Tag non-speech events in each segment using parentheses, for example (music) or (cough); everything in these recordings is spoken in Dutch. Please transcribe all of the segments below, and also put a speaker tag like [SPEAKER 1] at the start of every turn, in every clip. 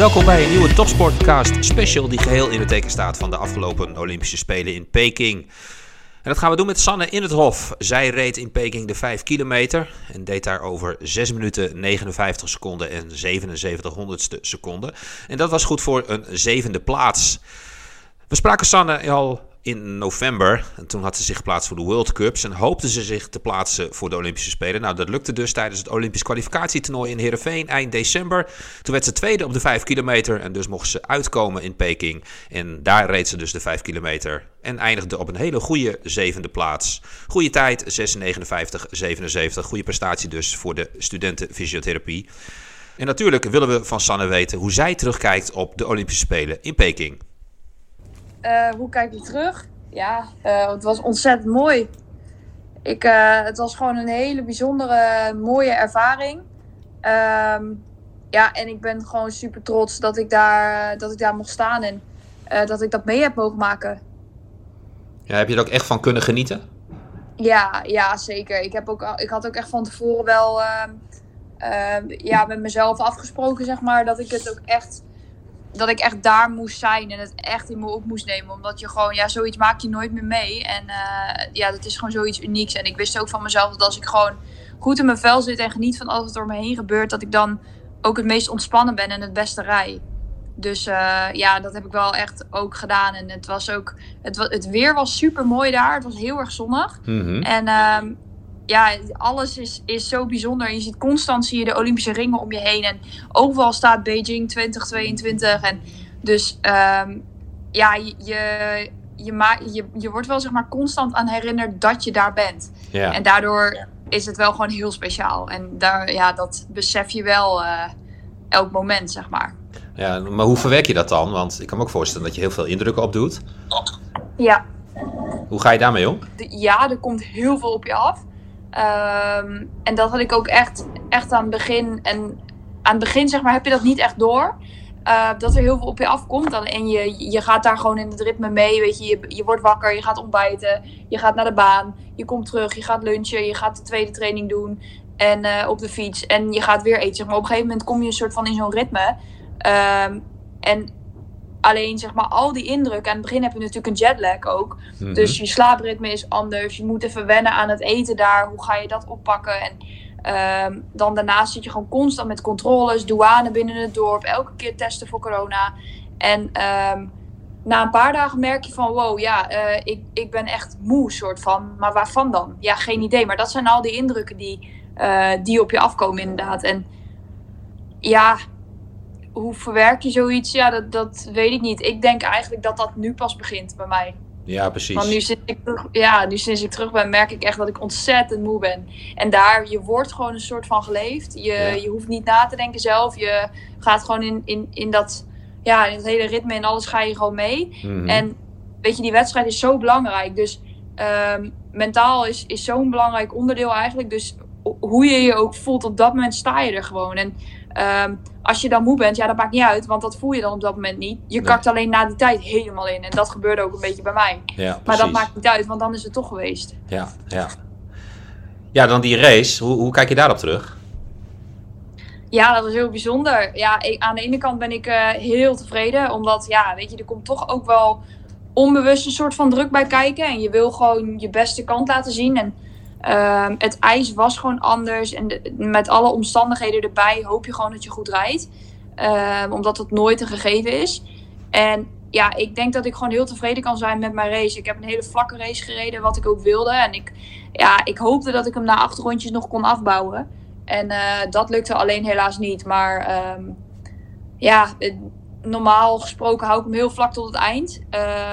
[SPEAKER 1] Welkom bij een nieuwe Topsportcast special die geheel in het teken staat van de afgelopen Olympische Spelen in Peking. En dat gaan we doen met Sanne in het Hof. Zij reed in Peking de 5 kilometer en deed daar over 6 minuten 59 seconden en 77 honderdste seconden. En dat was goed voor een zevende plaats. We spraken Sanne al in november. En toen had ze zich geplaatst voor de World Cups en hoopte ze zich te plaatsen voor de Olympische Spelen. Nou, dat lukte dus tijdens het Olympisch kwalificatietoernooi in Heerenveen eind december. Toen werd ze tweede op de 5 kilometer en dus mocht ze uitkomen in Peking. En daar reed ze dus de 5 kilometer en eindigde op een hele goede zevende plaats. Goede tijd, 6.59.77. Goede prestatie dus voor de studenten fysiotherapie. En natuurlijk willen we van Sanne weten hoe zij terugkijkt op de Olympische Spelen in Peking.
[SPEAKER 2] Uh, hoe kijk je terug? Ja, uh, het was ontzettend mooi. Ik, uh, het was gewoon een hele bijzondere, mooie ervaring. Um, ja, en ik ben gewoon super trots dat ik daar, dat ik daar mocht staan en dat ik dat mee heb mogen maken.
[SPEAKER 1] Ja, heb je er ook echt van kunnen genieten?
[SPEAKER 2] Ja, ja zeker. Ik, heb ook, ik had ook echt van tevoren wel ehm, ja, met mezelf afgesproken, zeg maar, dat ik het ook echt dat ik echt daar moest zijn en het echt in me op moest nemen. Omdat je gewoon, ja, zoiets maak je nooit meer mee. En uh, ja, dat is gewoon zoiets unieks. En ik wist ook van mezelf dat als ik gewoon goed in mijn vel zit en geniet van alles wat om me heen gebeurt, dat ik dan ook het meest ontspannen ben en het beste rij. Dus uh, ja, dat heb ik wel echt ook gedaan. En het was ook, het, het weer was super mooi daar. Het was heel erg zonnig. Mm -hmm. En uh, ja, alles is, is zo bijzonder. Je ziet constant zie je de Olympische ringen om je heen. En overal staat Beijing 2022. En dus um, ja, je, je, je, je, je wordt wel zeg maar constant aan herinnerd dat je daar bent. Ja. En daardoor is het wel gewoon heel speciaal. En daar, ja, dat besef je wel uh, elk moment, zeg maar.
[SPEAKER 1] Ja, maar hoe verwerk je dat dan? Want ik kan me ook voorstellen dat je heel veel indrukken opdoet.
[SPEAKER 2] Ja.
[SPEAKER 1] Hoe ga je daarmee om?
[SPEAKER 2] Ja, er komt heel veel op je af. Um, en dat had ik ook echt, echt aan het begin. En aan het begin zeg maar, heb je dat niet echt door. Uh, dat er heel veel op je afkomt. En je, je gaat daar gewoon in het ritme mee. Weet je, je, je wordt wakker, je gaat ontbijten. Je gaat naar de baan. Je komt terug, je gaat lunchen. Je gaat de tweede training doen. En uh, op de fiets. En je gaat weer eten. Zeg maar. Op een gegeven moment kom je een soort van in zo'n ritme. Um, en Alleen zeg maar al die indruk. Aan het begin heb je natuurlijk een jetlag ook. Mm -hmm. Dus je slaapritme is anders. Je moet even wennen aan het eten daar. Hoe ga je dat oppakken? En um, dan daarnaast zit je gewoon constant met controles, douane binnen het dorp. Elke keer testen voor corona. En um, na een paar dagen merk je van wow, ja, uh, ik, ik ben echt moe soort van. Maar waarvan dan? Ja, geen idee. Maar dat zijn al die indrukken die, uh, die op je afkomen inderdaad. En ja, hoe verwerk je zoiets? Ja, dat, dat weet ik niet. Ik denk eigenlijk dat dat nu pas begint bij mij.
[SPEAKER 1] Ja, precies.
[SPEAKER 2] Want nu sinds, ik, ja, nu sinds ik terug ben, merk ik echt dat ik ontzettend moe ben. En daar, je wordt gewoon een soort van geleefd. Je, ja. je hoeft niet na te denken zelf. Je gaat gewoon in, in, in, dat, ja, in dat hele ritme en alles ga je gewoon mee. Mm -hmm. En weet je, die wedstrijd is zo belangrijk. Dus um, mentaal is, is zo'n belangrijk onderdeel eigenlijk. Dus hoe je je ook voelt, op dat moment sta je er gewoon. En um, als je dan moe bent, ja, dat maakt niet uit, want dat voel je dan op dat moment niet. Je kakt alleen na die tijd helemaal in. En dat gebeurde ook een beetje bij mij.
[SPEAKER 1] Ja,
[SPEAKER 2] maar dat maakt niet uit, want dan is het toch geweest.
[SPEAKER 1] Ja, ja. Ja, dan die race. Hoe, hoe kijk je daarop terug?
[SPEAKER 2] Ja, dat was heel bijzonder. Ja, ik, aan de ene kant ben ik uh, heel tevreden, omdat, ja, weet je, er komt toch ook wel onbewust een soort van druk bij kijken. En je wil gewoon je beste kant laten zien. En Um, het ijs was gewoon anders. En met alle omstandigheden erbij hoop je gewoon dat je goed rijdt. Um, omdat het nooit een gegeven is. En ja, ik denk dat ik gewoon heel tevreden kan zijn met mijn race. Ik heb een hele vlakke race gereden, wat ik ook wilde. En ik, ja, ik hoopte dat ik hem na acht rondjes nog kon afbouwen. En uh, dat lukte alleen helaas niet. Maar um, ja, normaal gesproken hou ik hem heel vlak tot het eind.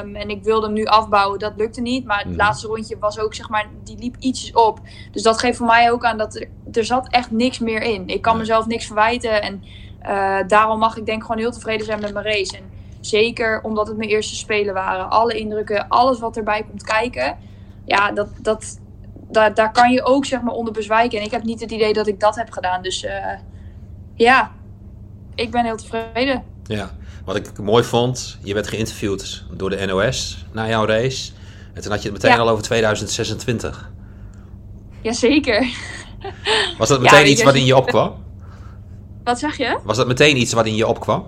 [SPEAKER 2] Um, en ik wilde hem nu afbouwen, dat lukte niet. Maar het mm. laatste rondje was ook, zeg maar, die liep ietsjes op. Dus dat geeft voor mij ook aan dat er, er zat echt niks meer in. Ik kan mezelf niks verwijten. En uh, daarom mag ik denk gewoon heel tevreden zijn met mijn race. En zeker omdat het mijn eerste spelen waren. Alle indrukken, alles wat erbij komt kijken. Ja, dat, dat, daar, daar kan je ook zeg maar onder bezwijken. En ik heb niet het idee dat ik dat heb gedaan. Dus uh, ja, ik ben heel tevreden.
[SPEAKER 1] Ja, wat ik mooi vond, je werd geïnterviewd door de NOS na jouw race. En toen had je het meteen ja. al over 2026.
[SPEAKER 2] Jazeker.
[SPEAKER 1] Was dat meteen ja, iets wat in je opkwam?
[SPEAKER 2] Wat zeg je?
[SPEAKER 1] Was dat meteen iets wat in je opkwam?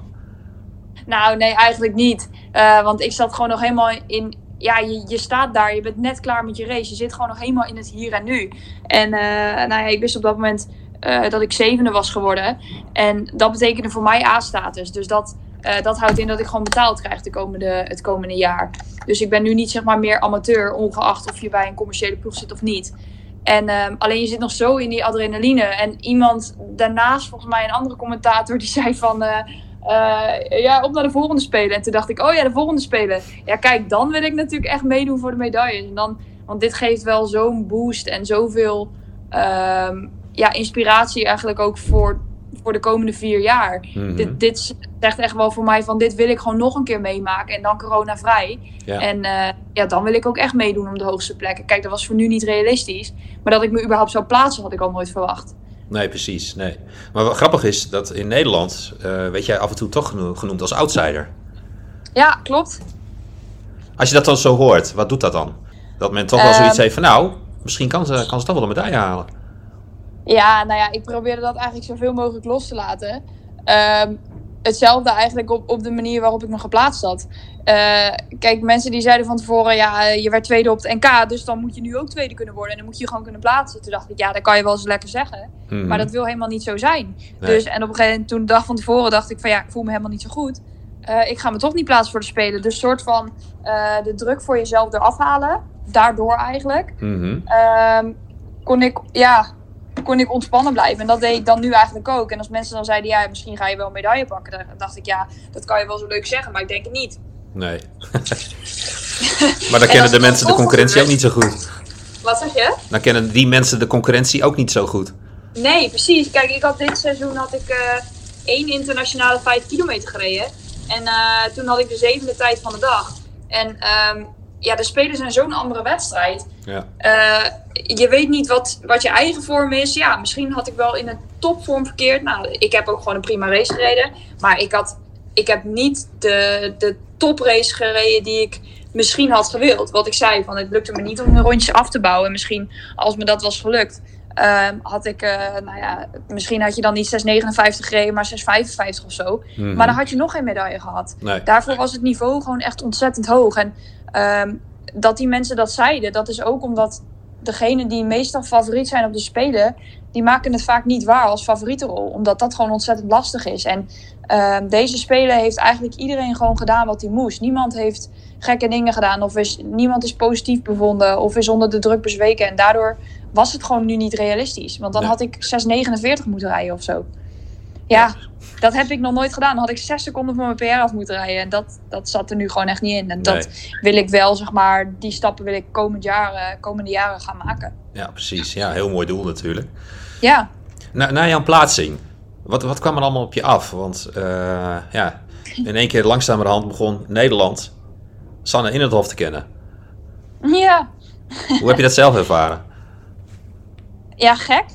[SPEAKER 2] Nou, nee, eigenlijk niet. Uh, want ik zat gewoon nog helemaal in. Ja, je, je staat daar, je bent net klaar met je race. Je zit gewoon nog helemaal in het hier en nu. En uh, nou ja, ik wist op dat moment uh, dat ik zevende was geworden. En dat betekende voor mij A-status. Dus dat, dat houdt in dat ik gewoon betaald krijg de komende, het komende jaar. Dus ik ben nu niet zeg maar meer amateur, ongeacht of je bij een commerciële ploeg zit of niet. En um, alleen je zit nog zo in die adrenaline. En iemand daarnaast, volgens mij een andere commentator, die zei van... Uh, uh, ja, op naar de volgende spelen. En toen dacht ik, oh ja, de volgende spelen. Ja, kijk, dan wil ik natuurlijk echt meedoen voor de medailles. En dan, want dit geeft wel zo'n boost en zoveel um, ja, inspiratie eigenlijk ook voor, voor de komende vier jaar.
[SPEAKER 1] Mhm.
[SPEAKER 2] dit, dit zegt echt wel voor mij van, dit wil ik gewoon nog een keer meemaken. En dan coronavrij.
[SPEAKER 1] Ja.
[SPEAKER 2] En uh, ja, dan wil ik ook echt meedoen om de hoogste plekken. Kijk, dat was voor nu niet realistisch. Maar dat ik me überhaupt zou plaatsen, had ik al nooit verwacht.
[SPEAKER 1] Nee, precies. Nee. Maar wat grappig is dat in Nederland uh, werd jij af en toe toch genoemd als outsider.
[SPEAKER 2] Ja, klopt.
[SPEAKER 1] Als je dat dan zo hoort, wat doet dat dan? Dat men toch wel zoiets um, heeft van nou, misschien kan ze, kan ze toch wel een medaille halen.
[SPEAKER 2] Ja, nou ja, ik probeerde dat eigenlijk zoveel mogelijk los te laten. Um, hetzelfde eigenlijk op, op de manier waarop ik me geplaatst had. Uh, kijk, mensen die zeiden van tevoren, ja, je werd tweede op het NK, dus dan moet je nu ook tweede kunnen worden en dan moet je je gewoon kunnen plaatsen. Toen dacht ik, ja, dat kan je wel eens lekker zeggen,
[SPEAKER 1] Mhm.
[SPEAKER 2] maar dat wil helemaal niet zo zijn.
[SPEAKER 1] Nee.
[SPEAKER 2] Dus, en op een gegeven moment, toen de dag van tevoren, dacht ik van ja, ik voel me helemaal niet zo goed. Uh, ik ga me toch niet plaatsen voor de Spelen. Dus soort van uh, de druk voor jezelf eraf halen, daardoor eigenlijk,
[SPEAKER 1] Mhm.
[SPEAKER 2] um, kon ik, ja, kon ik ontspannen blijven. En dat deed ik dan nu eigenlijk ook. En als mensen dan zeiden, ja, misschien ga je wel een medaille pakken. Dan dacht ik, ja, dat kan je wel zo leuk zeggen, maar ik denk het niet.
[SPEAKER 1] Nee. (laughs) maar dan kennen de mensen de concurrentie ook niet zo goed.
[SPEAKER 2] Wat zeg je?
[SPEAKER 1] Dan kennen die mensen de concurrentie ook niet zo goed.
[SPEAKER 2] Nee, precies. Kijk, ik had dit seizoen had ik uh, één internationale 5 kilometer gereden. En uh, toen had ik de zevende tijd van de dag. En um, ja, de Spelen zijn zo'n andere wedstrijd.
[SPEAKER 1] Ja.
[SPEAKER 2] Uh, je weet niet wat, wat je eigen vorm is. Ja, misschien had ik wel in een topvorm verkeerd. Nou, ik heb ook gewoon een prima race gereden. Maar ik, had, ik heb niet de, de toprace gereden die ik misschien had gewild. Wat ik zei, van het lukte me niet om een rondje af te bouwen. Misschien als me dat was gelukt. Uh, had ik, uh, nou ja, misschien had je dan niet 6,59 gereden, maar 6,55 of zo.
[SPEAKER 1] Mhm.
[SPEAKER 2] Maar dan had je nog geen medaille gehad.
[SPEAKER 1] Nee.
[SPEAKER 2] Daarvoor was het niveau gewoon echt ontzettend hoog. En um, dat die mensen dat zeiden, dat is ook omdat degenen die meestal favoriet zijn op de Spelen, die maken het vaak niet waar als favorietenrol. Omdat dat gewoon ontzettend lastig is. En um, deze Spelen heeft eigenlijk iedereen gewoon gedaan wat hij moest. Niemand heeft gekke dingen gedaan of is, niemand is positief bevonden of is onder de druk bezweken. En daardoor was het gewoon nu niet realistisch. Want dan
[SPEAKER 1] Nee.
[SPEAKER 2] had ik 6,49 moeten rijden of zo. Ja, dat heb ik nog nooit gedaan. Dan had ik 6 seconden van mijn PR af moeten rijden. En dat, dat zat er nu gewoon echt niet in. En dat wil ik wel, zeg maar, die stappen wil ik komend jaar, uh, komende jaren gaan maken.
[SPEAKER 1] Ja, precies. Ja, heel mooi doel natuurlijk.
[SPEAKER 2] Ja.
[SPEAKER 1] Na, na jouw plaatsing, wat, wat kwam er allemaal op je af? Want uh, ja, in één keer langzamerhand begon Nederland Sanne in het Hof te kennen.
[SPEAKER 2] Ja.
[SPEAKER 1] Hoe heb je dat zelf ervaren?
[SPEAKER 2] Ja, gek.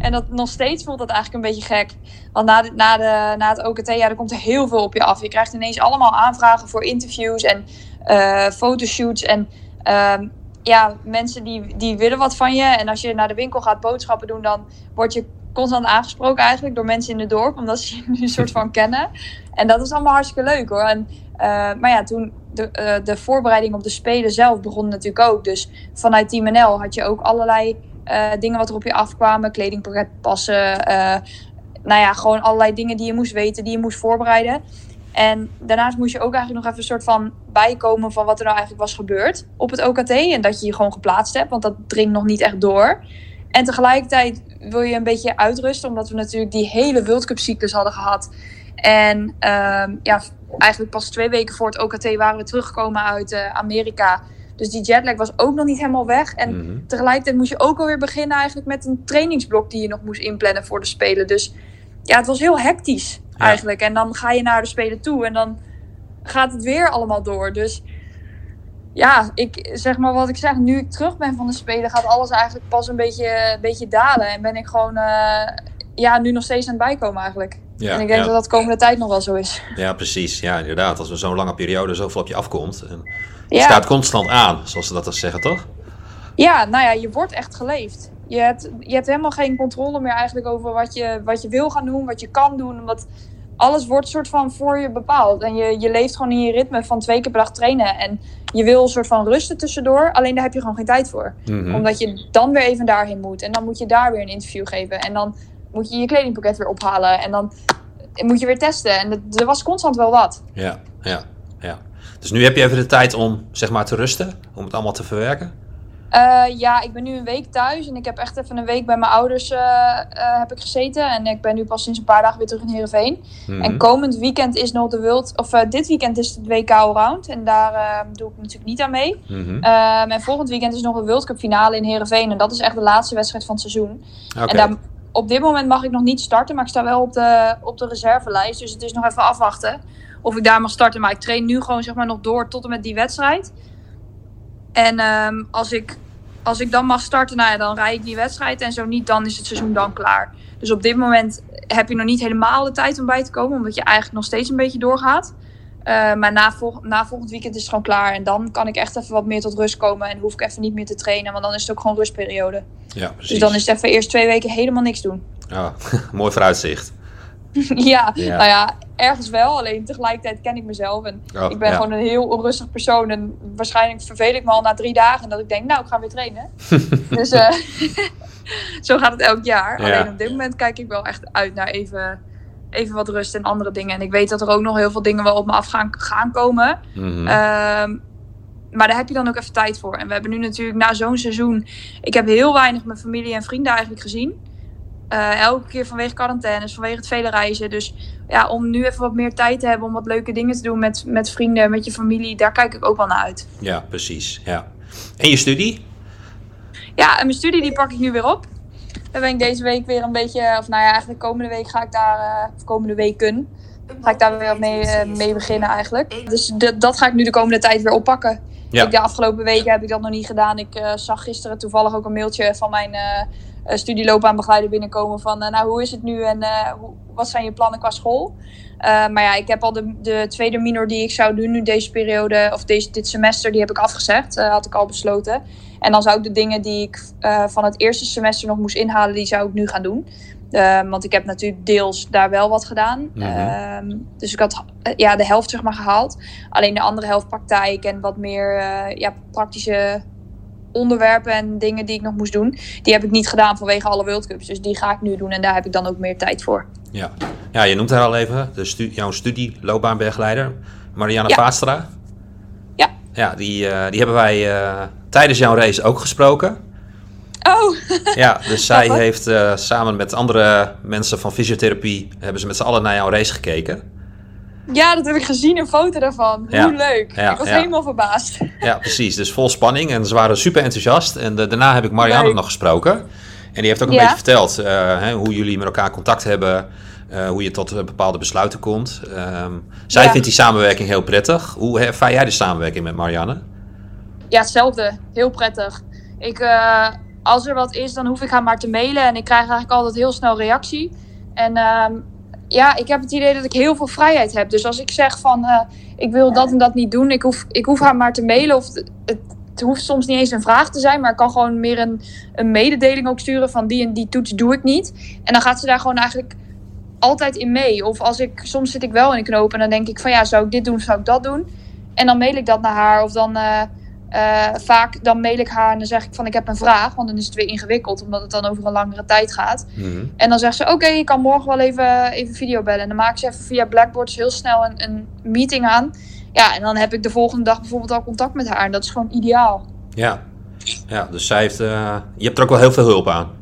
[SPEAKER 2] En dat, nog steeds voelt dat eigenlijk een beetje gek. Want na, de, na, de, na het OKT, ja, er komt er heel veel op je af. Je krijgt ineens allemaal aanvragen voor interviews en uh, fotoshoots. En uh, ja, mensen die, die willen wat van je. En als je naar de winkel gaat boodschappen doen, dan word je constant aangesproken eigenlijk door mensen in het dorp. Omdat ze (laughs) je nu een soort van kennen. En dat is allemaal hartstikke leuk hoor. En, uh, maar ja, toen de, uh, de voorbereiding op de Spelen zelf begon natuurlijk ook. Dus vanuit Team NL had je ook allerlei uh, dingen wat er op je afkwamen. Kledingpakket passen. Uh, nou ja, gewoon allerlei dingen die je moest weten, die je moest voorbereiden. En daarnaast moest je ook eigenlijk nog even een soort van bijkomen van wat er nou eigenlijk was gebeurd op het OKT. En dat je je gewoon geplaatst hebt, want dat dringt nog niet echt door. En tegelijkertijd wil je een beetje uitrusten, omdat we natuurlijk die hele World Cup cyclus hadden gehad. En uh, ja, eigenlijk pas twee weken voor het OKT waren we teruggekomen uit uh, Amerika. Dus die jetlag was ook nog niet helemaal weg. En
[SPEAKER 1] Mhm.
[SPEAKER 2] tegelijkertijd moest je ook alweer beginnen eigenlijk met een trainingsblok die je nog moest inplannen voor de Spelen. Dus ja, het was heel hectisch
[SPEAKER 1] Ja.
[SPEAKER 2] eigenlijk. En dan ga je naar de Spelen toe en dan gaat het weer allemaal door. Dus ja, ik zeg maar wat ik zeg, nu ik terug ben van de Spelen gaat alles eigenlijk pas een beetje, een beetje dalen. En ben ik gewoon uh, ja, nu nog steeds aan het bijkomen eigenlijk.
[SPEAKER 1] Ja,
[SPEAKER 2] en ik denk
[SPEAKER 1] ja.
[SPEAKER 2] dat dat komende tijd nog wel zo is.
[SPEAKER 1] ja, precies. Ja, inderdaad. Als er zo'n lange periode zoveel op je afkomt. En je
[SPEAKER 2] Ja.
[SPEAKER 1] staat constant aan, zoals ze dat dan zeggen, toch?
[SPEAKER 2] Ja, nou ja, je wordt echt geleefd. Je hebt, je hebt helemaal geen controle meer eigenlijk over wat je, wat je wil gaan doen, wat je kan doen. Omdat alles wordt soort van voor je bepaald. En je, je leeft gewoon in je ritme van twee keer per dag trainen. En je wil een soort van rusten tussendoor. Alleen daar heb je gewoon geen tijd voor.
[SPEAKER 1] Mhm.
[SPEAKER 2] Omdat je dan weer even daarheen moet. En dan moet je daar weer een interview geven. En dan moet je je kledingpakket weer ophalen. En dan moet je weer testen. En er was constant wel wat.
[SPEAKER 1] Ja, ja, ja. Dus nu heb je even de tijd om zeg maar te rusten, om het allemaal te verwerken.
[SPEAKER 2] Eh, ja, ik ben nu een week thuis. En ik heb echt even een week bij mijn ouders eh, eh, heb ik gezeten. En ik ben nu pas sinds een paar dagen weer terug in Heerenveen.
[SPEAKER 1] Mhm.
[SPEAKER 2] En komend weekend is nog de World... Of dit weekend is het WK Allround. En daar doe ik natuurlijk niet aan mee.
[SPEAKER 1] Mhm.
[SPEAKER 2] Ehm, en volgend weekend is nog een World Cup finale in Heerenveen. En dat is echt de laatste wedstrijd van het seizoen. En daar, op dit moment mag ik nog niet starten, maar ik sta wel op de, op de reservelijst. Dus het is nog even afwachten of ik daar mag starten. Maar ik train nu gewoon zeg maar nog door tot en met die wedstrijd. En ehm, als, ik, als ik dan mag starten, nou ja, dan rijd ik die wedstrijd. En zo niet, dan is het seizoen dan klaar. Dus op dit moment heb je nog niet helemaal de tijd om bij te komen. Omdat je eigenlijk nog steeds een beetje doorgaat. Eh, maar na, na volgend weekend is het gewoon klaar. En dan kan ik echt even wat meer tot rust komen. En hoef ik even niet meer te trainen. Want dan is het ook gewoon rustperiode.
[SPEAKER 1] Ja, precies.
[SPEAKER 2] Dus dan is het even eerst twee weken helemaal niks doen. (laughs)
[SPEAKER 1] Ja, (laughs) mooi vooruitzicht.
[SPEAKER 2] ja,
[SPEAKER 1] Ja.
[SPEAKER 2] nou ja, ergens wel. Alleen tegelijkertijd ken ik mezelf. En
[SPEAKER 1] Oh,
[SPEAKER 2] ik ben
[SPEAKER 1] ja.
[SPEAKER 2] gewoon een heel onrustig persoon. En waarschijnlijk verveel ik me al na drie dagen. Dat ik denk, nou, ik ga weer trainen. (laughs) dus eh, zo gaat het elk jaar.
[SPEAKER 1] Ja.
[SPEAKER 2] Alleen op dit moment kijk ik wel echt uit naar even, even wat rust en andere dingen. En ik weet dat er ook nog heel veel dingen wel op me af gaan, gaan komen.
[SPEAKER 1] Mhm.
[SPEAKER 2] Ehm, maar daar heb je dan ook even tijd voor. En we hebben nu natuurlijk na zo'n seizoen. Ik heb heel weinig mijn familie en vrienden eigenlijk gezien. Eh, elke keer vanwege quarantaines, vanwege het vele reizen. Dus ja, om nu even wat meer tijd te hebben om wat leuke dingen te doen met, met vrienden, met je familie, daar kijk ik ook wel naar uit.
[SPEAKER 1] Ja, precies. Ja. En je studie?
[SPEAKER 2] Ja, en mijn studie die pak ik nu weer op. Daar ben ik deze week weer een beetje, of nou ja, eigenlijk komende week ga ik daar, eh, of komende weken, ga ik daar weer mee, eh, mee beginnen eigenlijk. Dus dat ga ik nu de komende tijd weer oppakken.
[SPEAKER 1] Ja.
[SPEAKER 2] Ik, de afgelopen weken heb ik dat nog niet gedaan. Ik eh, zag gisteren toevallig ook een mailtje van mijn studieloopbaanbegeleider binnenkomen van, eh, nou hoe is het nu en eh, hoe, wat zijn je plannen qua school? Eh, maar ja, ik heb al de, de tweede minor die ik zou doen nu deze periode, of deze, dit semester, die heb ik afgezegd. Eh, had ik al besloten. En dan zou ik de dingen die ik eh, van het eerste semester nog moest inhalen, die zou ik nu gaan doen. Eh, want ik heb natuurlijk deels daar wel wat gedaan.
[SPEAKER 1] Mhm.
[SPEAKER 2] Ehm, dus ik had eh, ja, de helft zeg maar gehaald. Alleen de andere helft praktijk en wat meer eh, ja, praktische onderwerpen en dingen die ik nog moest doen. Die heb ik niet gedaan vanwege alle World Cups. Dus die ga ik nu doen en daar heb ik dan ook meer tijd voor.
[SPEAKER 1] Ja. ja, je noemt haar al even, de stu jouw studie, loopbaanbegeleider, Marianne
[SPEAKER 2] Ja. Ja.
[SPEAKER 1] Ja, die, eh, die hebben wij eh, tijdens jouw race ook gesproken.
[SPEAKER 2] Oh,
[SPEAKER 1] Ja, dus (laughs) zij heeft eh, samen met andere mensen van fysiotherapie, hebben ze met z'n allen naar jouw race gekeken.
[SPEAKER 2] Ja, dat heb ik gezien, een foto daarvan.
[SPEAKER 1] Ja.
[SPEAKER 2] Hoe leuk.
[SPEAKER 1] Ja,
[SPEAKER 2] ik was
[SPEAKER 1] ja.
[SPEAKER 2] helemaal verbaasd.
[SPEAKER 1] Ja, precies. Dus vol spanning en ze waren super enthousiast. En de- daarna heb ik Marianne
[SPEAKER 2] Leuk.
[SPEAKER 1] nog gesproken. En die heeft ook een beetje verteld eh, hè, hoe jullie met elkaar contact hebben. eh, hoe je tot eh, bepaalde besluiten komt. Ehm, zij vindt die samenwerking heel prettig. Hoe ervaar jij de samenwerking met Marianne?
[SPEAKER 2] Ja, hetzelfde. Heel prettig. Ik, eh, als er wat is, dan hoef ik haar maar te mailen. En ik krijg eigenlijk altijd heel snel reactie. En ehm, ja, ik heb het idee dat ik heel veel vrijheid heb. Dus als ik zeg van, eh, ik wil dat en dat niet doen. Ik hoef, ik hoef haar maar te mailen. Of het, het, hoeft soms niet eens een vraag te zijn. Maar ik kan gewoon meer een, een mededeling ook sturen van die en die toets doe ik niet. En dan gaat ze daar gewoon eigenlijk altijd in mee. Of als ik, soms zit ik wel in een knoop en dan denk ik van ja, zou ik dit doen zou ik dat doen? En dan mail ik dat naar haar. Of dan... eh, eh, vaak dan mail ik haar en dan zeg ik van ik heb een vraag, want dan is het weer ingewikkeld, omdat het dan over een langere tijd gaat.
[SPEAKER 1] Mhm.
[SPEAKER 2] En dan zegt ze, oké, je kan morgen wel even, even video bellen. En dan maak ze even via Blackboard heel snel een, een meeting aan. Ja, en dan heb ik de volgende dag bijvoorbeeld al contact met haar. En dat is gewoon ideaal.
[SPEAKER 1] Ja. ja, dus zij heeft, eh, je hebt er ook wel heel veel hulp aan.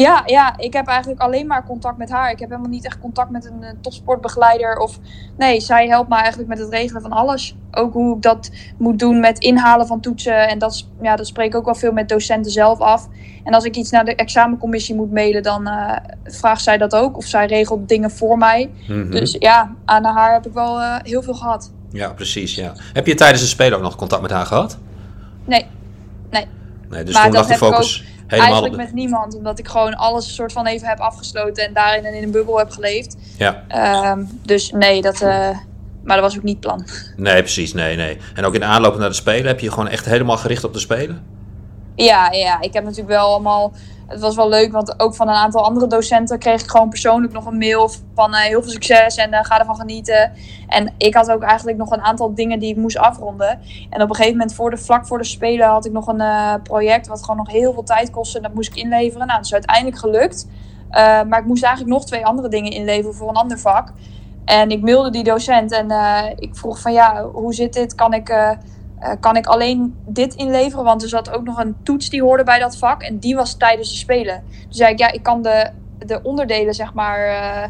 [SPEAKER 2] Ja, ja, ik heb eigenlijk alleen maar contact met haar. Ik heb helemaal niet echt contact met een, eh, topsportbegeleider. Of nee, zij helpt me eigenlijk met het regelen van alles. Ook hoe ik dat moet doen met inhalen van toetsen. En dat, ja, dat spreek ik ook wel veel met docenten zelf af. En als ik iets naar de examencommissie moet mailen, dan eh, vraagt zij dat ook. Of zij regelt dingen voor mij.
[SPEAKER 1] Mhm.
[SPEAKER 2] Dus ja, aan haar heb ik wel eh, heel veel gehad.
[SPEAKER 1] Ja, precies. Ja. Heb je tijdens de Spelen ook nog contact met haar gehad?
[SPEAKER 2] Nee,
[SPEAKER 1] Nee, dus
[SPEAKER 2] Maar
[SPEAKER 1] toen lag de focus
[SPEAKER 2] eigenlijk met niemand. Omdat ik gewoon alles soort van even heb afgesloten. En daarin en in een bubbel heb geleefd.
[SPEAKER 1] Ja,
[SPEAKER 2] Ehm, dus nee, dat, eh, maar dat was ook niet plan.
[SPEAKER 1] nee, precies. Nee, nee. En ook in de aanloop naar de Spelen heb je je gewoon echt helemaal gericht op de Spelen?
[SPEAKER 2] Ja, ja, ik heb natuurlijk wel allemaal het was wel leuk, want ook van een aantal andere docenten kreeg ik gewoon persoonlijk nog een mail van uh, heel veel succes en uh, ga ervan genieten. En ik had ook eigenlijk nog een aantal dingen die ik moest afronden. En op een gegeven moment, voor de, vlak voor de Spelen, had ik nog een uh, project wat gewoon nog heel veel tijd kostte. En dat moest ik inleveren. Nou, dat is uiteindelijk gelukt. maar ik moest eigenlijk nog twee andere dingen inleveren voor een ander vak. En ik mailde die docent en ik vroeg van ja, hoe zit dit? Kan ik uh, kan ik alleen dit inleveren? Want er zat ook nog een toets die hoorde bij dat vak. En die was tijdens de spelen. Dus zei ik, ja, ik kan de, de onderdelen, zeg maar, uh,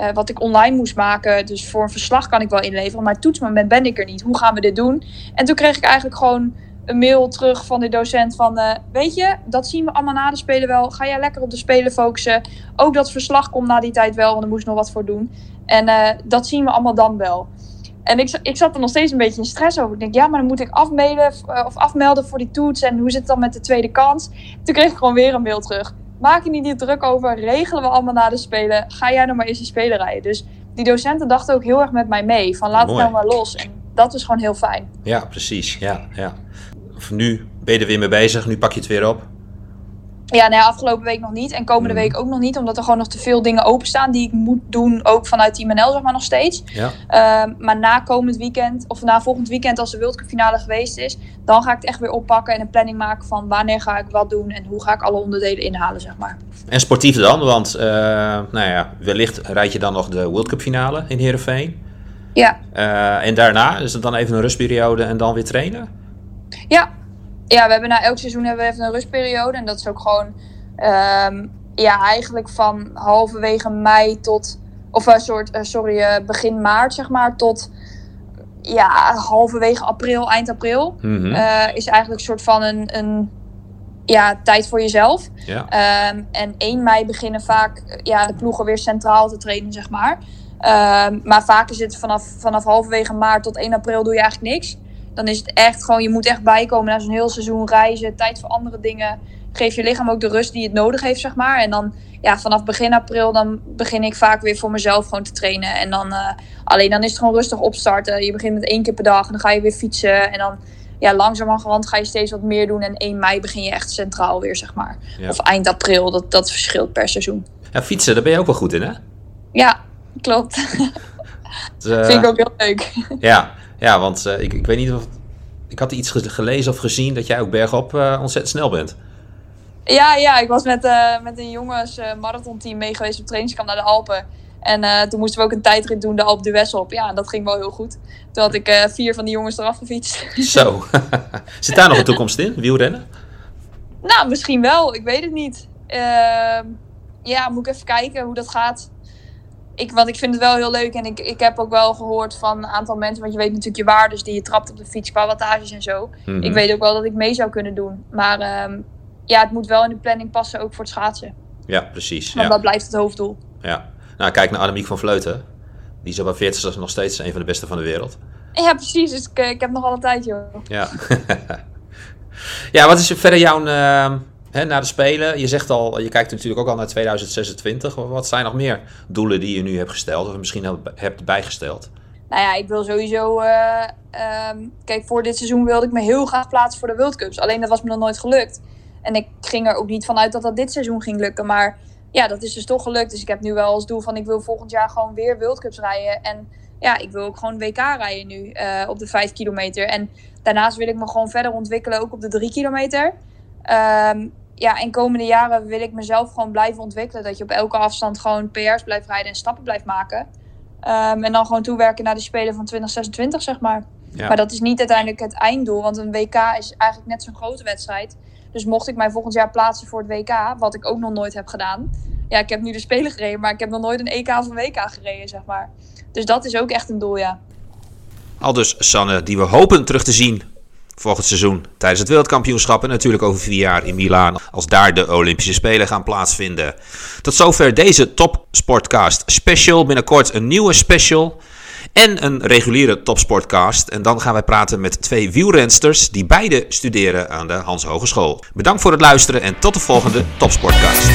[SPEAKER 2] uh, wat ik online moest maken. Dus voor een verslag kan ik wel inleveren. Maar toetsmoment ben ik er niet. Hoe gaan we dit doen? En toen kreeg ik eigenlijk gewoon een mail terug van de docent van... weet je, dat zien we allemaal na de spelen wel. Ga jij lekker op de spelen focussen. Ook dat verslag komt na die tijd wel, want er moest nog wat voor doen. En dat zien we allemaal dan wel. En ik, ik zat er nog steeds een beetje in stress over. Ik denk, ja, maar dan moet ik afmelden eh, of afmelden voor die toets. En hoe zit het dan met de tweede kans? Toen kreeg ik gewoon weer een mail terug. Maak je niet die druk over. Regelen we allemaal na de spelen. Ga jij nou maar eens die spelen rijden. Dus die docenten dachten ook heel erg met mij mee. Van laat het nou maar los. En dat is gewoon heel fijn.
[SPEAKER 1] Ja, precies. Ja, ja. Nu ben je er weer mee bezig. Nu pak je het weer op.
[SPEAKER 2] Ja, nee, afgelopen week nog niet. En komende mm. week ook nog niet. Omdat er gewoon nog te veel dingen openstaan die ik moet doen. Ook vanuit Team NL, zeg maar, nog steeds. Ja. Uh, maar na komend weekend, of na volgend weekend als de World Cup finale geweest is. Dan ga ik het echt weer oppakken en een planning maken van wanneer ga ik wat doen. En hoe ga ik alle onderdelen inhalen, zeg maar.
[SPEAKER 1] En sportief dan? Want, uh, nou ja, wellicht rijd je dan nog de World Cup finale in Heerenveen.
[SPEAKER 2] Ja.
[SPEAKER 1] Uh, en daarna is het dan even een rustperiode en dan weer trainen?
[SPEAKER 2] Ja, ja, we hebben na elk seizoen hebben we even een rustperiode. En dat is ook gewoon, um, ja, eigenlijk van halverwege mei tot, of een uh, soort, uh, sorry, uh, begin maart zeg maar, tot ja, halverwege april, eind april. Mm -hmm. is eigenlijk een soort van een, een ja, tijd voor jezelf. Ja. Um, en 1 mei beginnen vaak ja, de ploegen weer centraal te trainen, zeg maar. Um, maar vaak is het vanaf, vanaf halverwege maart tot 1 april doe je eigenlijk niks dan is het echt gewoon, je moet echt bijkomen na zo'n heel seizoen reizen, tijd voor andere dingen. Geef je lichaam ook de rust die het nodig heeft, zeg maar. En dan, ja, vanaf begin april, dan begin ik vaak weer voor mezelf gewoon te trainen. En dan, uh, alleen dan is het gewoon rustig opstarten. Je begint met één keer per dag en dan ga je weer fietsen. En dan, ja, langzamerhand ga je steeds wat meer doen. En 1 mei begin je echt centraal weer, zeg maar. Ja. Of eind april, dat, dat verschilt per seizoen.
[SPEAKER 1] Ja, fietsen, daar ben je ook wel goed in, hè?
[SPEAKER 2] Ja, klopt. (laughs) Dat uh, vind ik ook heel leuk.
[SPEAKER 1] Ja, ja, want uh, ik, ik weet niet of... Ik had iets gelezen of gezien dat jij ook bergop uh, ontzettend snel bent.
[SPEAKER 2] Ja, ja ik was met, uh, met een jongens marathonteam mee geweest op trainingskamp naar de Alpen. En toen moesten we ook een tijdrit doen, de Alp d'Huez op. Ja, dat ging wel heel goed. Toen had ik vier van die jongens eraf gefietst. (laughs)
[SPEAKER 1] Zo. (laughs) Zit daar nog een toekomst in, wielrennen?
[SPEAKER 2] Nou, misschien wel. Ik weet het niet. Ehm, ja, moet ik even kijken hoe dat gaat ik, want ik vind het wel heel leuk en ik, ik heb ook wel gehoord van een aantal mensen, want je weet natuurlijk je waardes die je trapt op de fiets qua wattages en zo. Mm-hmm. Ik weet ook wel dat ik mee zou kunnen doen. Maar um, ja, het moet wel in de planning passen, ook voor het schaatsen.
[SPEAKER 1] Ja, precies.
[SPEAKER 2] Want
[SPEAKER 1] ja.
[SPEAKER 2] dat blijft het hoofddoel.
[SPEAKER 1] Ja. Nou, kijk naar Annemiek van Vleuten. Die is op 40 nog steeds een van de beste van de wereld.
[SPEAKER 2] Ja, precies. Dus ik, ik heb nog alle tijd, joh.
[SPEAKER 1] Ja. (laughs) ja, wat is verder jouw... Uh, Hè, naar de Spelen, je zegt al, je kijkt natuurlijk ook al naar 2026. Wat zijn nog meer doelen die je nu hebt gesteld of misschien hebt bijgesteld?
[SPEAKER 2] Nou ja, ik wil sowieso. Uh, um, kijk, voor dit seizoen wilde ik me heel graag plaatsen voor de World Cups. Alleen dat was me nog nooit gelukt. En ik ging er ook niet vanuit dat dat dit seizoen ging lukken. Maar ja, dat is dus toch gelukt. Dus ik heb nu wel als doel van ik wil volgend jaar gewoon weer World Cups rijden. En ja, ik wil ook gewoon WK rijden nu uh, op de 5 kilometer. En daarnaast wil ik me gewoon verder ontwikkelen, ook op de 3 kilometer. Um, ja, in komende jaren wil ik mezelf gewoon blijven ontwikkelen. Dat je op elke afstand gewoon PR's blijft rijden en stappen blijft maken. Um, en dan gewoon toewerken naar de Spelen van 2026, zeg maar. Ja. Maar dat is niet uiteindelijk het einddoel. Want een WK is eigenlijk net zo'n grote wedstrijd. Dus mocht ik mij volgend jaar plaatsen voor het WK, wat ik ook nog nooit heb gedaan. Ja, ik heb nu de Spelen gereden, maar ik heb nog nooit een EK of een WK gereden, zeg maar. Dus dat is ook echt een doel, ja.
[SPEAKER 1] Al dus Sanne, die we hopen terug te zien volgend seizoen tijdens het wereldkampioenschap. En natuurlijk over vier jaar in Milaan als daar de Olympische Spelen gaan plaatsvinden. Tot zover deze Top Sportcast special. Binnenkort een nieuwe special. En een reguliere topsportcast. En dan gaan wij praten met twee wielrensters die beide studeren aan de Hans Hogeschool. Bedankt voor het luisteren en tot de volgende Topsportcast.